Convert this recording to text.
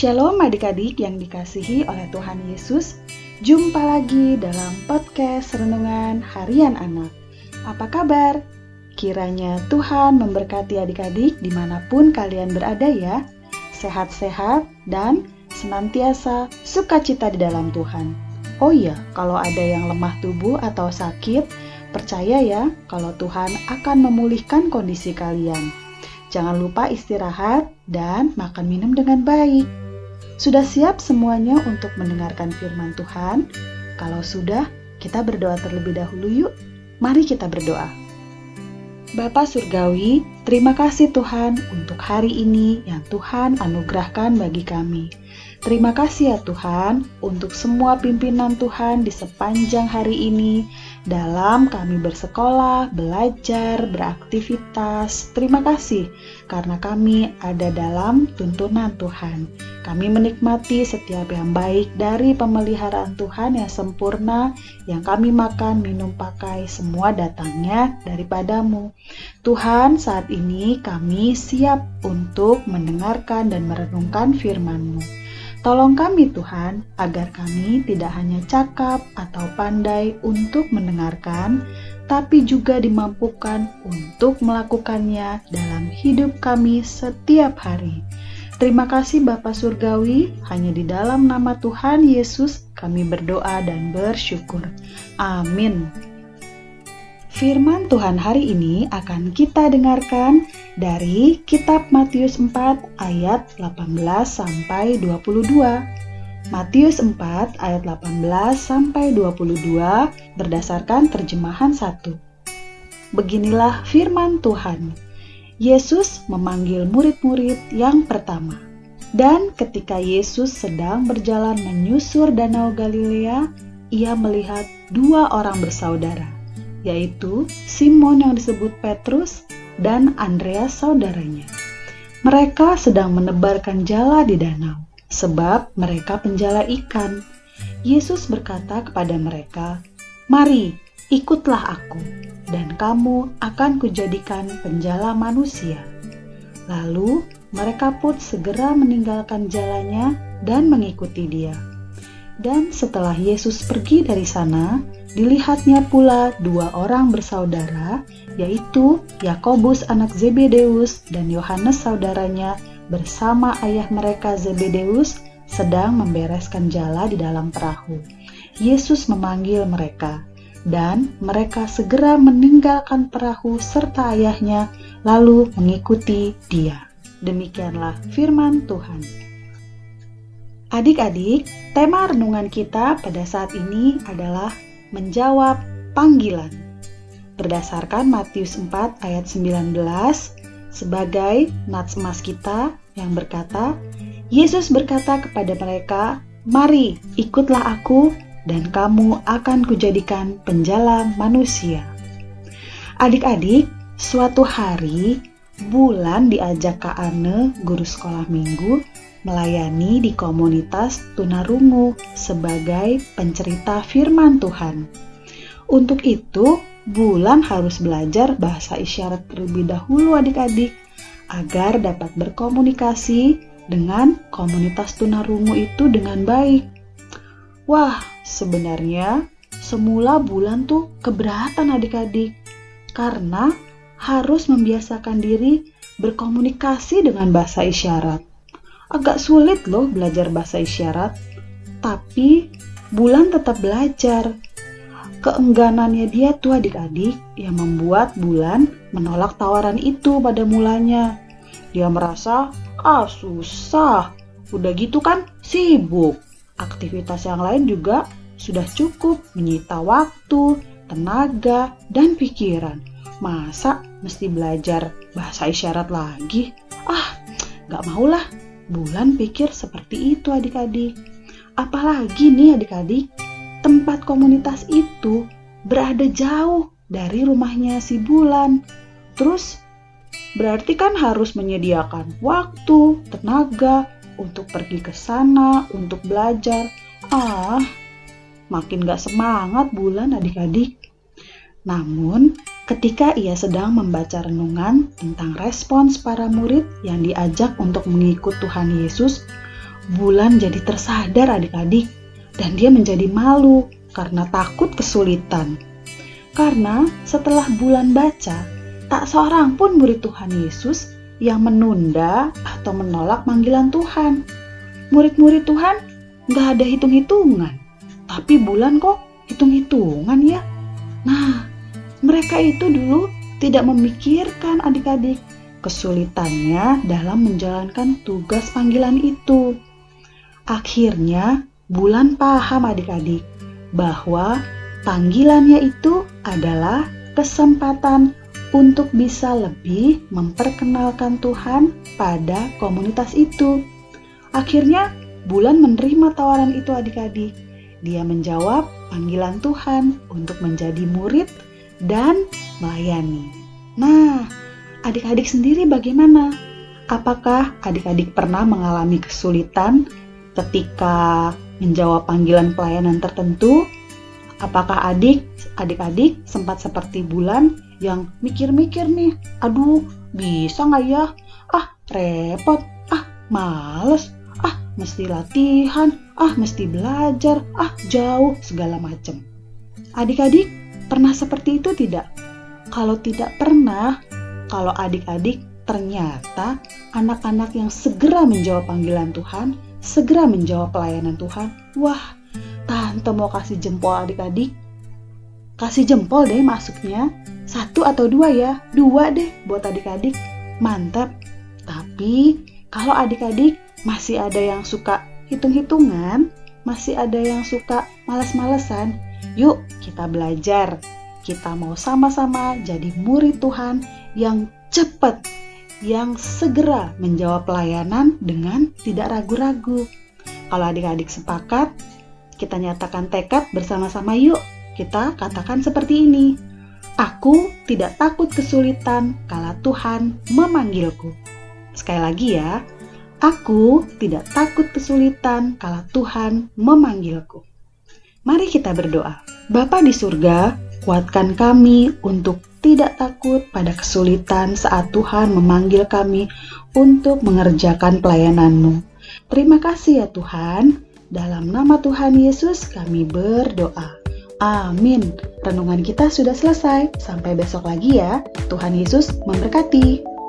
Shalom adik-adik yang dikasihi oleh Tuhan Yesus. Jumpa lagi dalam podcast Renungan Harian Anak. Apa kabar? Kiranya Tuhan memberkati adik-adik di mana pun kalian berada ya. Sehat-sehat dan senantiasa sukacita di dalam Tuhan. Oh iya, kalau ada yang lemah tubuh atau sakit Percaya ya kalau Tuhan akan memulihkan kondisi kalian. Jangan lupa istirahat dan makan minum dengan baik. Sudah siap semuanya untuk mendengarkan firman Tuhan? Kalau sudah, kita berdoa terlebih dahulu yuk. Mari kita berdoa. Bapa Surgawi, terima kasih Tuhan untuk hari ini yang Tuhan anugerahkan bagi kami. Terima kasih ya Tuhan untuk semua pimpinan Tuhan di sepanjang hari ini dalam kami bersekolah, belajar, beraktivitas. Terima kasih karena kami ada dalam tuntunan Tuhan. Kami menikmati setiap yang baik dari pemeliharaan Tuhan yang sempurna, yang kami makan, minum, pakai, semua datangnya daripadamu. Tuhan, saat ini kami siap untuk mendengarkan dan merenungkan firman-Mu. Tolong kami Tuhan, agar kami tidak hanya cakap atau pandai untuk mendengarkan, tapi juga dimampukan untuk melakukannya dalam hidup kami setiap hari. Terima kasih Bapa Surgawi, hanya di dalam nama Tuhan Yesus kami berdoa dan bersyukur. Amin. Firman Tuhan hari ini akan kita dengarkan dari kitab Matius 4 ayat 18 sampai 22. Matius 4 ayat 18 sampai 22 berdasarkan terjemahan 1. Beginilah firman Tuhan. Yesus memanggil murid-murid yang pertama. Dan ketika Yesus sedang berjalan menyusur Danau Galilea, ia melihat dua orang bersaudara yaitu Simon yang disebut Petrus dan Andreas saudaranya. Mereka sedang menebarkan jala di danau, sebab mereka penjala ikan. Yesus berkata kepada mereka, "Mari, ikutlah aku, dan kamu akan kujadikan penjala manusia." Lalu mereka pun segera meninggalkan jalannya dan mengikuti dia. Dan setelah Yesus pergi dari sana, Dilihatnya pula dua orang bersaudara, yaitu Yakobus anak Zebedeus dan Yohanes saudaranya bersama ayah mereka Zebedeus sedang membereskan jala di dalam perahu. Yesus memanggil mereka, dan mereka segera meninggalkan perahu serta ayahnya, lalu mengikuti Dia. Demikianlah firman Tuhan. Adik-adik, tema renungan kita pada saat ini adalah menjawab panggilan. Berdasarkan Matius 4 ayat 19 sebagai nats emas kita yang berkata, Yesus berkata kepada mereka, "Mari, ikutlah aku dan kamu akan kujadikan penjala manusia." Adik-adik, suatu hari Bulan diajak Kak Ane, guru sekolah minggu, melayani di komunitas tunarungu sebagai pencerita firman Tuhan. Untuk itu, Bulan harus belajar bahasa isyarat terlebih dahulu adik-adik agar dapat berkomunikasi dengan komunitas tunarungu itu dengan baik. Wah, sebenarnya semula Bulan tuh keberatan adik-adik karena harus membiasakan diri berkomunikasi dengan bahasa isyarat. Agak sulit loh belajar bahasa isyarat, tapi Bulan tetap belajar. Keengganannya dia tuh adik-adik yang membuat Bulan menolak tawaran itu pada mulanya. Dia merasa, ah susah, udah gitu kan sibuk. Aktivitas yang lain juga sudah cukup menyita waktu, tenaga, dan pikiran. Masa mesti belajar bahasa isyarat lagi? Ah, gak maulah Bulan pikir seperti itu adik-adik. Apalagi nih adik-adik, tempat komunitas itu berada jauh dari rumahnya si Bulan. Terus berarti kan harus menyediakan waktu, tenaga untuk pergi ke sana, untuk belajar. Ah, makin gak semangat Bulan adik-adik. Namun, ketika ia sedang membaca renungan tentang respons para murid yang diajak untuk mengikut Tuhan Yesus, Bulan jadi tersadar adik-adik dan dia menjadi malu karena takut kesulitan. Karena setelah bulan baca, tak seorang pun murid Tuhan Yesus yang menunda atau menolak panggilan Tuhan. Murid-murid Tuhan nggak ada hitung-hitungan, tapi bulan kok hitung-hitungan ya. Nah, mereka itu dulu tidak memikirkan adik-adik kesulitannya dalam menjalankan tugas panggilan itu. Akhirnya, Bulan paham adik-adik bahwa panggilannya itu adalah kesempatan untuk bisa lebih memperkenalkan Tuhan pada komunitas itu. Akhirnya, Bulan menerima tawaran itu adik-adik. Dia menjawab panggilan Tuhan untuk menjadi murid dan melayani. Nah, adik-adik sendiri bagaimana? Apakah adik-adik pernah mengalami kesulitan ketika menjawab panggilan pelayanan tertentu? Apakah adik, adik-adik sempat seperti bulan yang mikir-mikir nih, aduh bisa nggak ya? Ah repot, ah males, ah mesti latihan, ah mesti belajar, ah jauh segala macam. Adik-adik pernah seperti itu tidak? Kalau tidak pernah, kalau adik-adik ternyata anak-anak yang segera menjawab panggilan Tuhan segera menjawab pelayanan Tuhan. Wah, tante mau kasih jempol adik-adik. Kasih jempol deh masuknya. Satu atau dua ya? Dua deh buat adik-adik. Mantap. Tapi kalau adik-adik masih ada yang suka hitung-hitungan, masih ada yang suka males-malesan, yuk kita belajar. Kita mau sama-sama jadi murid Tuhan yang cepat yang segera menjawab pelayanan dengan tidak ragu-ragu. Kalau adik-adik sepakat, kita nyatakan tekad bersama-sama yuk. Kita katakan seperti ini. Aku tidak takut kesulitan kala Tuhan memanggilku. Sekali lagi ya, aku tidak takut kesulitan kala Tuhan memanggilku. Mari kita berdoa. Bapa di surga, kuatkan kami untuk tidak takut pada kesulitan saat Tuhan memanggil kami untuk mengerjakan pelayanan-Mu. Terima kasih ya Tuhan. Dalam nama Tuhan Yesus kami berdoa. Amin. Renungan kita sudah selesai. Sampai besok lagi ya. Tuhan Yesus memberkati.